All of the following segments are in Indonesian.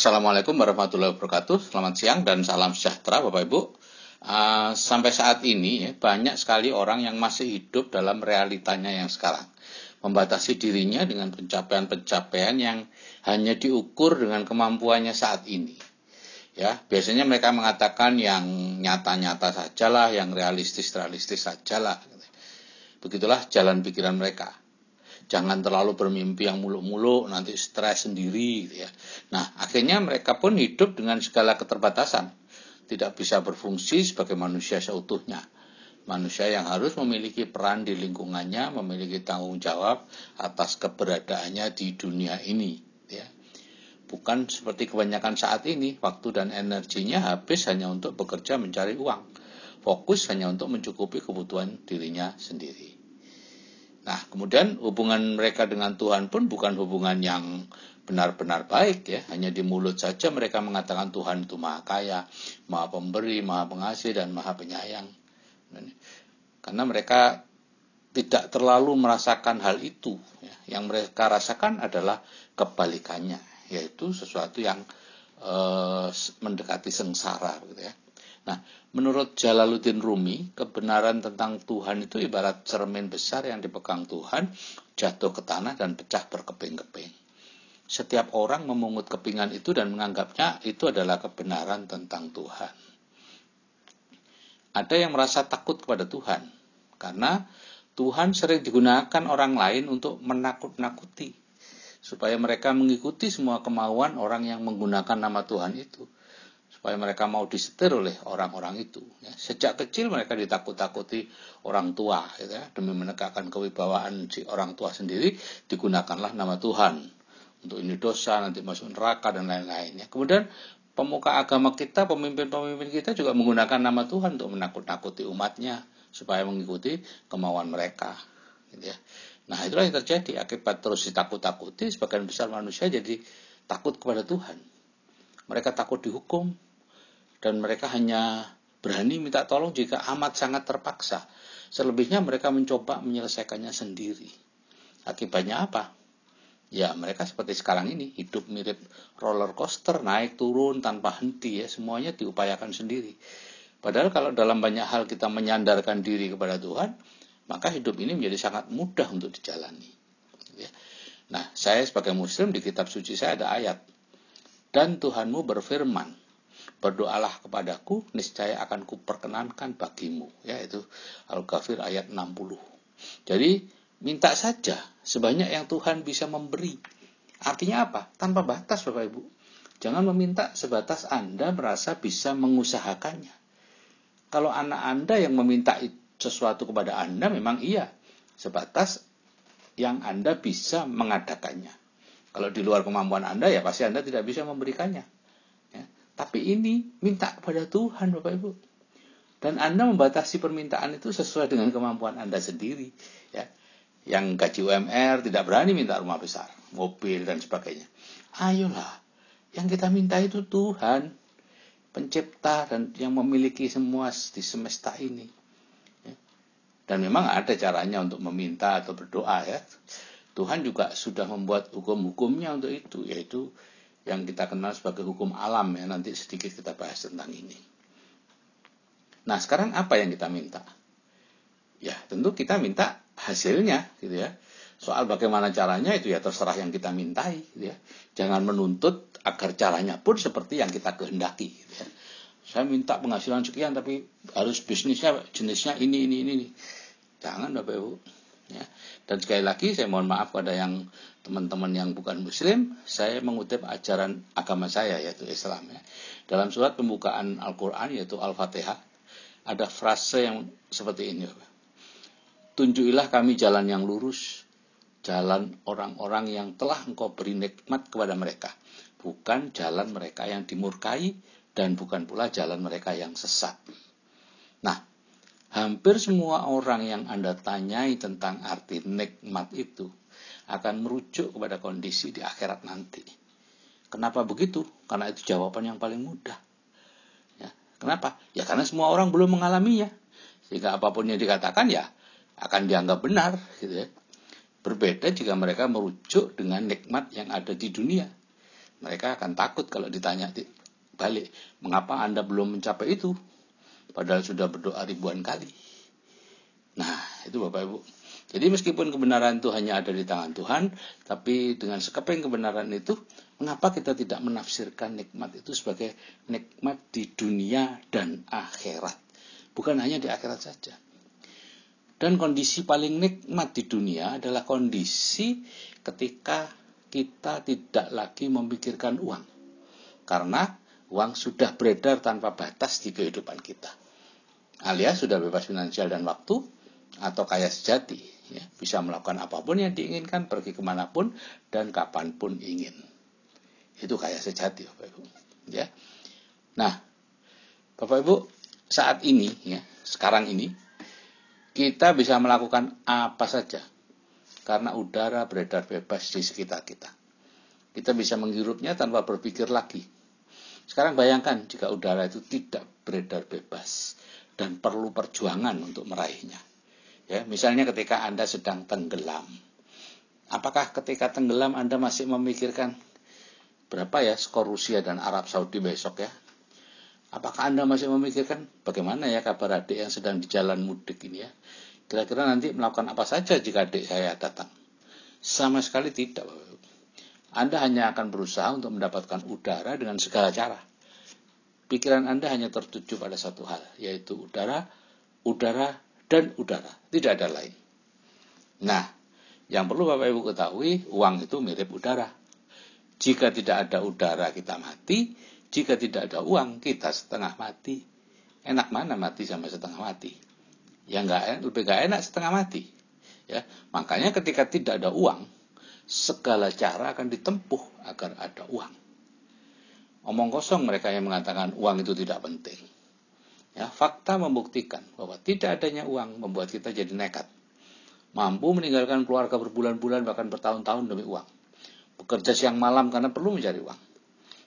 Assalamualaikum warahmatullahi wabarakatuh. Selamat siang dan salam sejahtera Bapak Ibu. Uh, sampai saat ini ya, banyak sekali orang yang masih hidup dalam realitanya yang sekarang. Membatasi dirinya dengan pencapaian-pencapaian yang hanya diukur dengan kemampuannya saat ini. Ya, biasanya mereka mengatakan yang nyata-nyata sajalah, yang realistis-realistis sajalah. Begitulah jalan pikiran mereka jangan terlalu bermimpi yang muluk-muluk nanti stres sendiri gitu ya. Nah, akhirnya mereka pun hidup dengan segala keterbatasan. Tidak bisa berfungsi sebagai manusia seutuhnya. Manusia yang harus memiliki peran di lingkungannya, memiliki tanggung jawab atas keberadaannya di dunia ini, ya. Bukan seperti kebanyakan saat ini, waktu dan energinya habis hanya untuk bekerja mencari uang. Fokus hanya untuk mencukupi kebutuhan dirinya sendiri. Nah, kemudian hubungan mereka dengan Tuhan pun bukan hubungan yang benar-benar baik ya. Hanya di mulut saja mereka mengatakan Tuhan itu maha kaya, maha pemberi, maha pengasih, dan maha penyayang. Karena mereka tidak terlalu merasakan hal itu. Ya. Yang mereka rasakan adalah kebalikannya, yaitu sesuatu yang eh, mendekati sengsara. Gitu ya. Nah, menurut Jalaluddin Rumi, kebenaran tentang Tuhan itu ibarat cermin besar yang dipegang Tuhan, jatuh ke tanah dan pecah berkeping-keping. Setiap orang memungut kepingan itu dan menganggapnya itu adalah kebenaran tentang Tuhan. Ada yang merasa takut kepada Tuhan, karena Tuhan sering digunakan orang lain untuk menakut-nakuti, supaya mereka mengikuti semua kemauan orang yang menggunakan nama Tuhan itu supaya mereka mau disetir oleh orang-orang itu. Ya. Sejak kecil mereka ditakut-takuti orang tua, gitu ya. demi menegakkan kewibawaan si orang tua sendiri digunakanlah nama Tuhan. Untuk ini dosa, nanti masuk neraka dan lain-lain. Ya. Kemudian pemuka agama kita, pemimpin-pemimpin kita juga menggunakan nama Tuhan untuk menakut-nakuti umatnya supaya mengikuti kemauan mereka. Gitu ya. Nah itulah yang terjadi akibat terus ditakut-takuti sebagian besar manusia jadi takut kepada Tuhan. Mereka takut dihukum, dan mereka hanya berani minta tolong jika amat sangat terpaksa. Selebihnya mereka mencoba menyelesaikannya sendiri. Akibatnya apa? Ya, mereka seperti sekarang ini, hidup mirip roller coaster, naik turun tanpa henti ya, semuanya diupayakan sendiri. Padahal kalau dalam banyak hal kita menyandarkan diri kepada Tuhan, maka hidup ini menjadi sangat mudah untuk dijalani. Ya. Nah, saya sebagai muslim di kitab suci saya ada ayat. Dan Tuhanmu berfirman, berdoalah kepadaku niscaya akan kuperkenankan bagimu. Yaitu Al-Ghafir ayat 60 jadi minta saja sebanyak yang Tuhan bisa memberi. Artinya apa? Tanpa batas Bapak Ibu. Jangan meminta sebatas Anda merasa bisa mengusahakannya. Kalau anak Anda yang meminta sesuatu kepada Anda memang iya. Sebatas yang Anda bisa mengadakannya. Kalau di luar kemampuan Anda ya pasti Anda tidak bisa memberikannya tapi ini minta kepada Tuhan Bapak Ibu. Dan Anda membatasi permintaan itu sesuai dengan kemampuan Anda sendiri. Ya. Yang gaji UMR tidak berani minta rumah besar, mobil dan sebagainya. Ayolah, yang kita minta itu Tuhan. Pencipta dan yang memiliki semua di semesta ini. Ya. Dan memang ada caranya untuk meminta atau berdoa ya. Tuhan juga sudah membuat hukum-hukumnya untuk itu, yaitu yang kita kenal sebagai hukum alam ya nanti sedikit kita bahas tentang ini. Nah sekarang apa yang kita minta? Ya tentu kita minta hasilnya gitu ya. Soal bagaimana caranya itu ya terserah yang kita mintai gitu ya. Jangan menuntut agar caranya pun seperti yang kita kehendaki gitu ya. Saya minta penghasilan sekian tapi harus bisnisnya jenisnya ini ini ini. Jangan Bapak Ibu. Ya. Dan sekali lagi saya mohon maaf pada yang teman-teman yang bukan muslim, saya mengutip ajaran agama saya yaitu Islam ya. Dalam surat pembukaan Al-Qur'an yaitu Al-Fatihah ada frase yang seperti ini. Tunjukilah kami jalan yang lurus, jalan orang-orang yang telah engkau beri nikmat kepada mereka, bukan jalan mereka yang dimurkai dan bukan pula jalan mereka yang sesat. Nah, hampir semua orang yang Anda tanyai tentang arti nikmat itu akan merujuk kepada kondisi di akhirat nanti. Kenapa begitu? Karena itu jawaban yang paling mudah. Ya. Kenapa? Ya karena semua orang belum mengalaminya. Sehingga apa pun yang dikatakan ya akan dianggap benar. Gitu ya. Berbeda jika mereka merujuk dengan nikmat yang ada di dunia. Mereka akan takut kalau ditanya balik, mengapa Anda belum mencapai itu? Padahal sudah berdoa ribuan kali. Nah, itu Bapak Ibu. Jadi meskipun kebenaran itu hanya ada di tangan Tuhan, tapi dengan sekeping kebenaran itu, mengapa kita tidak menafsirkan nikmat itu sebagai nikmat di dunia dan akhirat? Bukan hanya di akhirat saja. Dan kondisi paling nikmat di dunia adalah kondisi ketika kita tidak lagi memikirkan uang. Karena uang sudah beredar tanpa batas di kehidupan kita. Alias sudah bebas finansial dan waktu, atau kaya sejati ya, bisa melakukan apa pun yang diinginkan pergi ke mana pun dan kapan pun ingin. Itu kaya sejati bapak ibu ya. Nah bapak ibu saat ini ya sekarang ini kita bisa melakukan apa saja. Karena udara beredar bebas di sekitar kita. Kita bisa menghirupnya tanpa berpikir lagi. Sekarang bayangkan jika udara itu tidak beredar bebas dan perlu perjuangan untuk meraihnya Ya, misalnya ketika Anda sedang tenggelam. Apakah ketika tenggelam Anda masih memikirkan berapa ya skor Rusia dan Arab Saudi besok ya? Apakah Anda masih memikirkan bagaimana ya kabar adik yang sedang di jalan mudik ini ya? Kira-kira nanti melakukan apa saja jika adik saya datang? Sama sekali tidak. Anda hanya akan berusaha untuk mendapatkan udara dengan segala cara. Pikiran Anda hanya tertuju pada satu hal, yaitu udara, udara, dan udara, tidak ada lain. Nah, yang perlu Bapak Ibu ketahui, uang itu mirip udara. Jika tidak ada udara kita mati, jika tidak ada uang kita setengah mati. Enak mana mati sampai setengah mati? Ya enggak lebih enggak enak setengah mati. Ya, makanya ketika tidak ada uang, segala cara akan ditempuh agar ada uang. Omong kosong mereka yang mengatakan uang itu tidak penting. Ya, fakta membuktikan bahwa tidak adanya uang membuat kita jadi nekat. Mampu meninggalkan keluarga berbulan-bulan bahkan bertahun-tahun demi uang. Bekerja siang malam karena perlu mencari uang.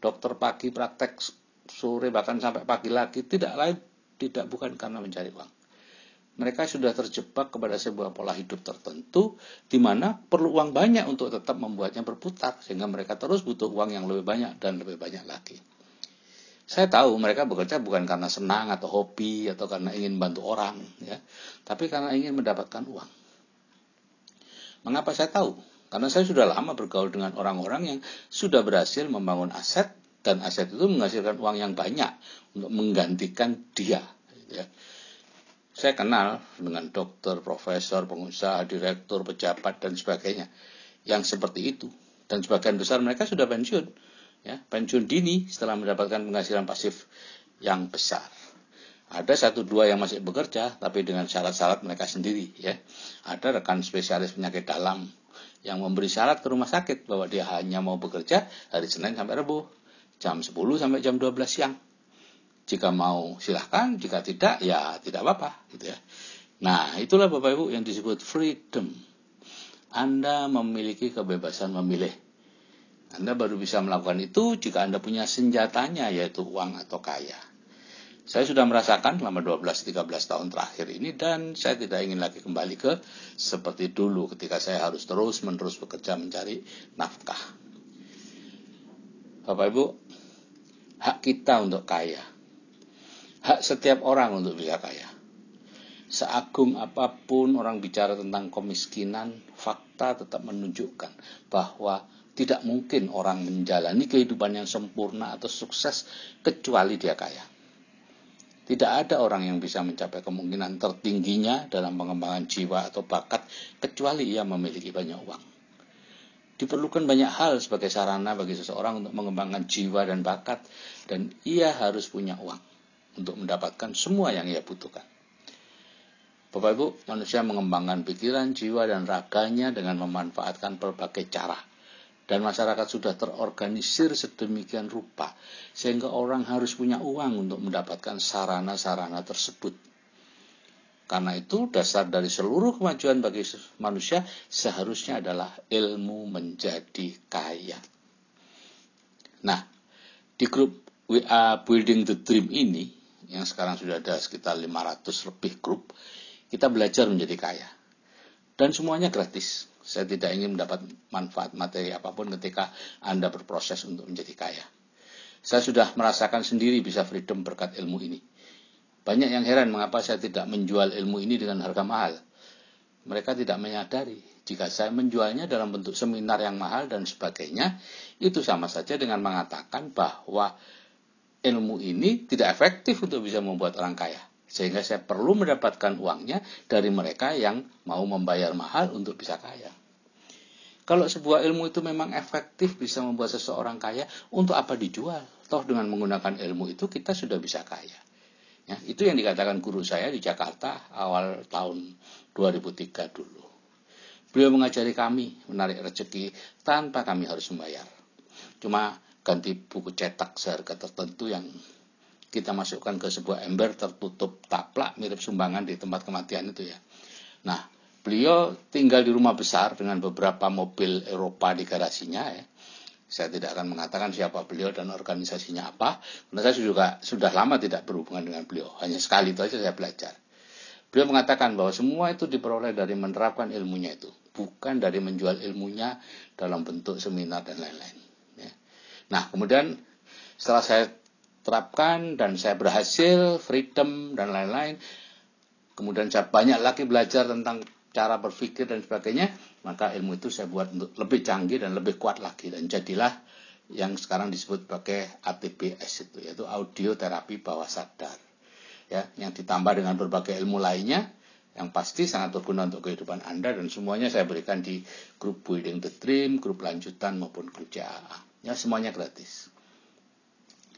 Dokter pagi praktek sore bahkan sampai pagi lagi tidak lain tidak bukan karena mencari uang. Mereka sudah terjebak kepada sebuah pola hidup tertentu di mana perlu uang banyak untuk tetap membuatnya berputar sehingga mereka terus butuh uang yang lebih banyak dan lebih banyak lagi. Saya tahu mereka bekerja bukan karena senang atau hobi atau karena ingin bantu orang, ya, tapi karena ingin mendapatkan uang. Mengapa saya tahu? Karena saya sudah lama bergaul dengan orang-orang yang sudah berhasil membangun aset dan aset itu menghasilkan uang yang banyak untuk menggantikan dia. Ya. Saya kenal dengan dokter, profesor, pengusaha, direktur, pejabat dan sebagainya yang seperti itu. Dan sebagian besar mereka sudah pensiun ya, pensiun dini setelah mendapatkan penghasilan pasif yang besar. Ada satu dua yang masih bekerja, tapi dengan syarat-syarat mereka sendiri. Ya. Ada rekan spesialis penyakit dalam yang memberi syarat ke rumah sakit bahwa dia hanya mau bekerja hari Senin sampai Rabu, jam 10 sampai jam 12 siang. Jika mau silahkan, jika tidak ya tidak apa-apa. Gitu ya. Nah itulah Bapak Ibu yang disebut freedom. Anda memiliki kebebasan memilih anda baru bisa melakukan itu jika Anda punya senjatanya yaitu uang atau kaya. Saya sudah merasakan selama 12-13 tahun terakhir ini dan saya tidak ingin lagi kembali ke seperti dulu ketika saya harus terus-menerus bekerja mencari nafkah. Bapak Ibu, hak kita untuk kaya. Hak setiap orang untuk bisa kaya. Seagung apa pun orang bicara tentang kemiskinan, fakta tetap menunjukkan bahwa tidak mungkin orang menjalani kehidupan yang sempurna atau sukses kecuali dia kaya. Tidak ada orang yang bisa mencapai kemungkinan tertingginya dalam pengembangan jiwa atau bakat kecuali ia memiliki banyak uang. Diperlukan banyak hal sebagai sarana bagi seseorang untuk mengembangkan jiwa dan bakat dan ia harus punya uang untuk mendapatkan semua yang ia butuhkan. Bapak Ibu, manusia mengembangkan pikiran, jiwa, dan raganya dengan memanfaatkan berbagai cara – dan masyarakat sudah terorganisir sedemikian rupa sehingga orang harus punya uang untuk mendapatkan sarana-sarana tersebut. Karena itu dasar dari seluruh kemajuan bagi manusia seharusnya adalah ilmu menjadi kaya. Nah, di grup WA Building the Dream ini yang sekarang sudah ada sekitar 500 lebih grup, kita belajar menjadi kaya. Dan semuanya gratis Saya tidak ingin mendapat manfaat materi apa pun ketika Anda berproses untuk menjadi kaya. Saya sudah merasakan sendiri bisa freedom berkat ilmu ini. Banyak yang heran mengapa saya tidak menjual ilmu ini dengan harga mahal. Mereka tidak menyadari jika saya menjualnya dalam bentuk seminar yang mahal dan sebagainya, itu sama saja dengan mengatakan bahwa ilmu ini tidak efektif untuk bisa membuat orang kaya. Sehingga saya perlu mendapatkan uangnya dari mereka yang mau membayar mahal untuk bisa kaya. Kalau sebuah ilmu itu memang efektif bisa membuat seseorang kaya, untuk apa dijual? Toh dengan menggunakan ilmu itu kita sudah bisa kaya. Ya, itu yang dikatakan guru saya di Jakarta awal tahun 2003 dulu. Beliau mengajari kami menarik rezeki tanpa kami harus membayar. Cuma ganti buku cetak seharga tertentu yang kita masukkan ke sebuah ember tertutup taplak mirip sumbangan di tempat kematian itu ya. Nah, beliau tinggal di rumah besar dengan beberapa mobil Eropa di garasinya ya. Saya tidak akan mengatakan siapa beliau dan organisasinya apa, karena saya juga sudah lama tidak berhubungan dengan beliau. Hanya sekali itu saja saya belajar. Beliau mengatakan bahwa semua itu diperoleh dari menerapkan ilmunya itu, bukan dari menjual ilmunya dalam bentuk seminar dan lain-lain. Nah, kemudian setelah saya terapkan dan saya berhasil, freedom dan lain-lain, kemudian saya banyak lagi belajar tentang cara berpikir dan sebagainya, maka ilmu itu saya buat untuk lebih canggih dan lebih kuat lagi dan jadilah yang sekarang disebut sebagai ATBS itu yaitu audio terapi bawah sadar. Ya, yang ditambah dengan berbagai ilmu lainnya yang pasti sangat berguna untuk kehidupan Anda dan semuanya saya berikan di grup Building the Dream, grup lanjutan maupun grup JAA. Ya, semuanya gratis.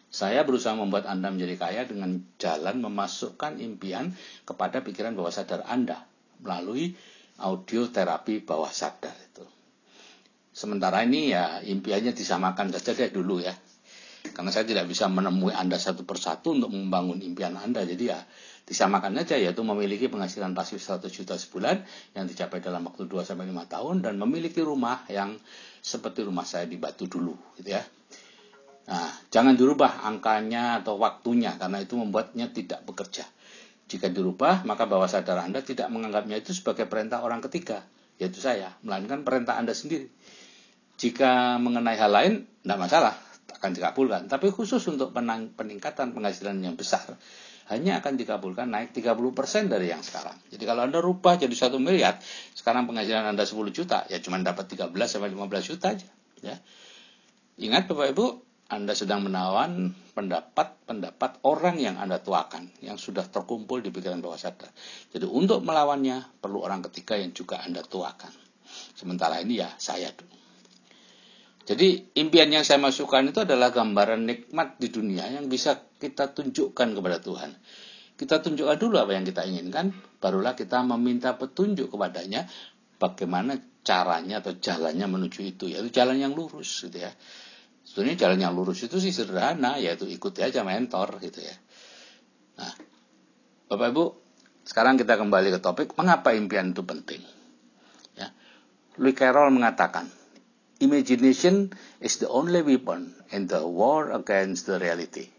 Saya berusaha membuat Anda menjadi kaya dengan jalan memasukkan impian kepada pikiran bawah sadar Anda melalui audio terapi bawah sadar itu. Sementara ini ya impiannya disamakan saja deh dulu ya. Karena saya tidak bisa menemui Anda satu persatu untuk membangun impian Anda. Jadi ya disamakan saja yaitu memiliki penghasilan pasif 100 juta sebulan yang dicapai dalam waktu 2 sampai 5 tahun dan memiliki rumah yang seperti rumah saya di Batu dulu gitu ya. Nah, jangan dirubah angkanya atau waktunya karena itu membuatnya tidak bekerja. Jika dirubah, maka bawah sadar Anda tidak menganggapnya itu sebagai perintah orang ketiga, yaitu saya, melainkan perintah Anda sendiri. Jika mengenai hal lain, tidak masalah, akan dikabulkan. Tapi khusus untuk peningkatan penghasilan yang besar, hanya akan dikabulkan naik 30% dari yang sekarang. Jadi kalau Anda rubah jadi 1 miliar, sekarang penghasilan Anda 10 juta, ya cuma dapat 13 sampai 15 juta aja. Ya. Ingat Bapak Ibu, anda sedang menawan pendapat-pendapat orang yang Anda tuakan, yang sudah terkumpul di pikiran bawah sadar. Jadi untuk melawannya, perlu orang ketiga yang juga Anda tuakan. Sementara ini ya saya dulu. Jadi impian yang saya masukkan itu adalah gambaran nikmat di dunia yang bisa kita tunjukkan kepada Tuhan. Kita tunjukkan dulu apa yang kita inginkan, barulah kita meminta petunjuk kepadanya bagaimana caranya atau jalannya menuju itu, yaitu jalan yang lurus gitu ya. Sebetulnya jalan yang lurus itu sih sederhana, yaitu ikuti aja mentor gitu ya. Nah, Bapak Ibu, sekarang kita kembali ke topik, mengapa impian itu penting? Ya. Louis Carroll mengatakan, Imagination is the only weapon in the war against the reality.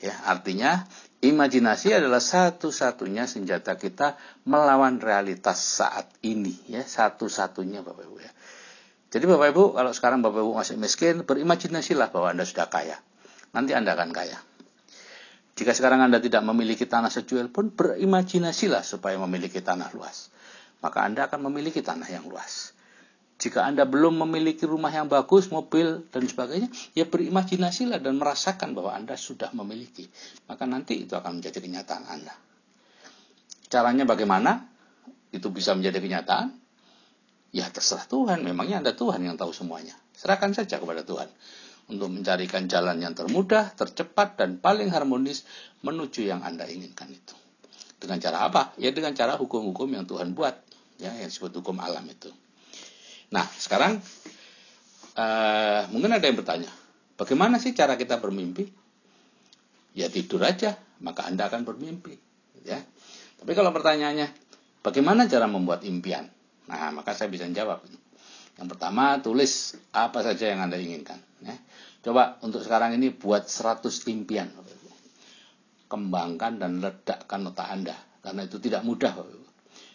Ya, artinya imajinasi adalah satu-satunya senjata kita melawan realitas saat ini ya, satu-satunya Bapak Ibu ya. Jadi Bapak Ibu, kalau sekarang Bapak Ibu masih miskin, berimajinasilah bahwa Anda sudah kaya. Nanti Anda akan kaya. Jika sekarang Anda tidak memiliki tanah sejual pun, berimajinasilah supaya memiliki tanah luas. Maka Anda akan memiliki tanah yang luas. Jika Anda belum memiliki rumah yang bagus, mobil, dan sebagainya, ya berimajinasilah dan merasakan bahwa Anda sudah memiliki. Maka nanti itu akan menjadi kenyataan Anda. Caranya bagaimana? Itu bisa menjadi kenyataan Ya terserah Tuhan, memangnya Anda Tuhan yang tahu semuanya. Serahkan saja kepada Tuhan untuk mencarikan jalan yang termudah, tercepat, dan paling harmonis menuju yang Anda inginkan itu. Dengan cara apa? Ya dengan cara hukum-hukum yang Tuhan buat, ya yang disebut hukum alam itu. Nah, sekarang uh, mungkin ada yang bertanya, bagaimana sih cara kita bermimpi? Ya tidur aja, maka Anda akan bermimpi, ya. Tapi kalau pertanyaannya, bagaimana cara membuat impian? Nah, maka saya bisa jawab. Yang pertama, tulis apa saja yang Anda inginkan. Ya. Coba untuk sekarang ini buat 100 impian. Kembangkan dan ledakkan otak Anda. Karena itu tidak mudah.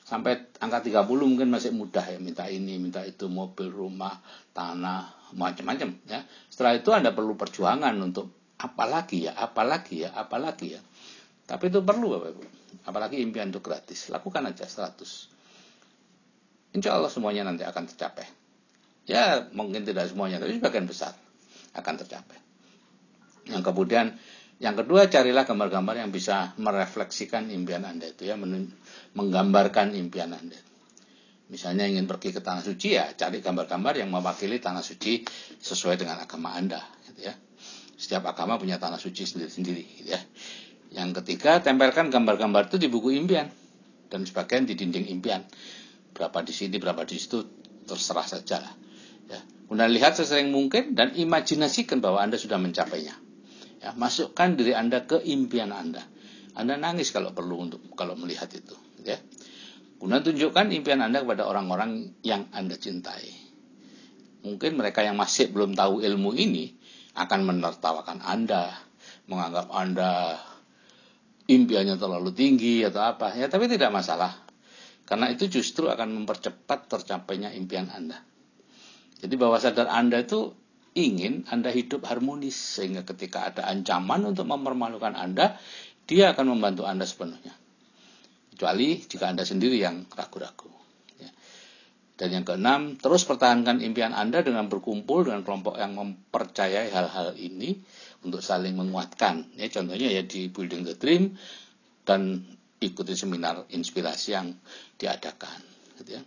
Sampai angka 30 mungkin masih mudah ya minta ini, minta itu, mobil, rumah, tanah, macam-macam ya. Setelah itu Anda perlu perjuangan untuk apalagi ya, apalagi ya, apalagi ya. Tapi itu perlu Bapak Ibu. Apalagi impian itu gratis. Lakukan aja 100. Insya Allah semuanya nanti akan tercapai. Ya mungkin tidak semuanya, tapi sebagian besar akan tercapai. Yang kemudian yang kedua carilah gambar-gambar yang bisa merefleksikan impian Anda itu ya, menggambarkan impian Anda. Misalnya ingin pergi ke tanah suci ya cari gambar-gambar yang mewakili tanah suci sesuai dengan agama Anda gitu ya. Setiap agama punya tanah suci sendiri-sendiri gitu ya. Yang ketiga, tempelkan gambar-gambar itu di buku impian dan sebagian di dinding impian. Berapa di sini, berapa di situ terserah saja lah. Ya. Kemudian lihat sesering mungkin dan imajinasikan bahwa Anda sudah mencapainya. Ya, masukkan diri Anda ke impian Anda. Anda nangis kalau perlu untuk kalau melihat itu, ya. Kemudian tunjukkan impian Anda kepada orang-orang yang Anda cintai. Mungkin mereka yang masih belum tahu ilmu ini akan menertawakan Anda, menganggap Anda impiannya terlalu tinggi atau apa. Ya, tapi tidak masalah. Karena itu justru akan mempercepat tercapainya impian Anda. Jadi bahwa sadar Anda itu ingin Anda hidup harmonis sehingga ketika ada ancaman untuk mempermalukan Anda, dia akan membantu Anda sepenuhnya. Kecuali jika Anda sendiri yang ragu-ragu. Ya. Dan yang keenam, terus pertahankan impian Anda dengan berkumpul dengan kelompok yang mempercayai hal-hal ini untuk saling menguatkan. Ya, contohnya ya di Building the Dream dan ikuti seminar inspirasi yang diadakan. Gitu ya.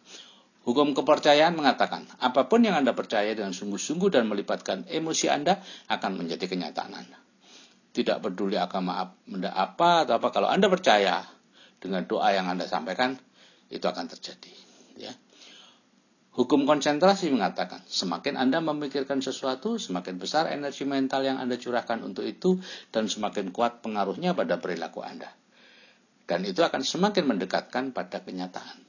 Hukum kepercayaan mengatakan, apa pun yang Anda percaya dengan sungguh-sungguh dan melibatkan emosi Anda akan menjadi kenyataan Anda. Tidak peduli agama Anda apa atau apa, kalau Anda percaya dengan doa yang Anda sampaikan, itu akan terjadi. Ya. Hukum konsentrasi mengatakan, semakin Anda memikirkan sesuatu, semakin besar energi mental yang Anda curahkan untuk itu, dan semakin kuat pengaruhnya pada perilaku Anda. Dan itu akan semakin mendekatkan pada kenyataan.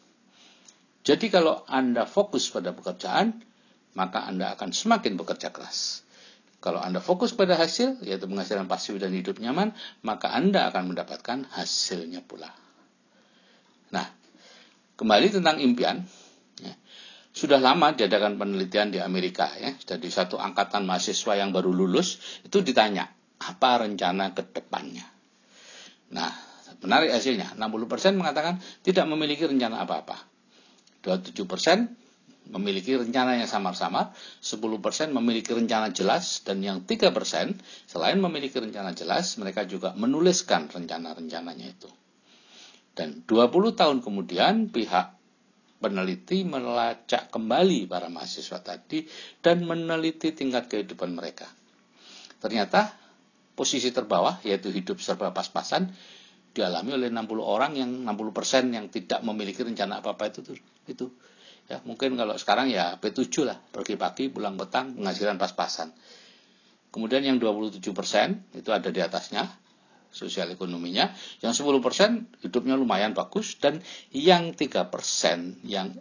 Jadi kalau Anda fokus pada pekerjaan, maka Anda akan semakin bekerja keras. Kalau Anda fokus pada hasil, yaitu penghasilan pasif dan hidup nyaman, maka Anda akan mendapatkan hasilnya pula. Nah, kembali tentang impian. Ya, sudah lama diadakan penelitian di Amerika. ya Jadi satu angkatan mahasiswa yang baru lulus, itu ditanya, apa rencana ke depannya? Nah, menarik hasilnya. 60% mengatakan tidak memiliki rencana apa-apa. 27% memiliki rencana yang samar-samar, 10% memiliki rencana jelas, dan yang 3% selain memiliki rencana jelas, mereka juga menuliskan rencana-rencananya itu. Dan 20 tahun kemudian pihak peneliti melacak kembali para mahasiswa tadi dan meneliti tingkat kehidupan mereka. Ternyata posisi terbawah yaitu hidup serba pas-pasan dialami oleh 60 orang yang 60% yang tidak memiliki rencana apa-apa itu itu. Ya mungkin kalau sekarang ya P7 lah pergi pagi pulang petang penghasilan pas-pasan. Kemudian yang 27% itu ada di atasnya sosial ekonominya. Yang 10% hidupnya lumayan bagus. Dan yang 3% yang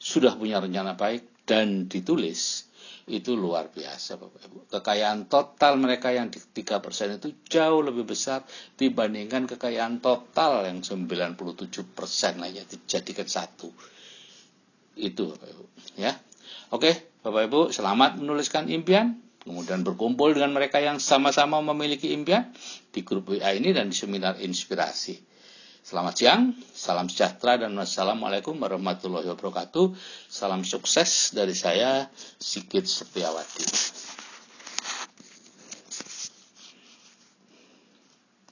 sudah punya rencana baik dan ditulis itu luar biasa Bapak Ibu. Kekayaan total mereka yang di 3% itu jauh lebih besar dibandingkan kekayaan total yang 97% lainnya dijadikan satu. Itu Bapak Ibu, ya. Oke, Bapak Ibu, selamat menuliskan impian, kemudian berkumpul dengan mereka yang sama-sama memiliki impian di grup WA ini dan di seminar inspirasi. Selamat siang, salam sejahtera dan wassalamualaikum warahmatullahi wabarakatuh. Salam sukses dari saya, Sigit Setiawati.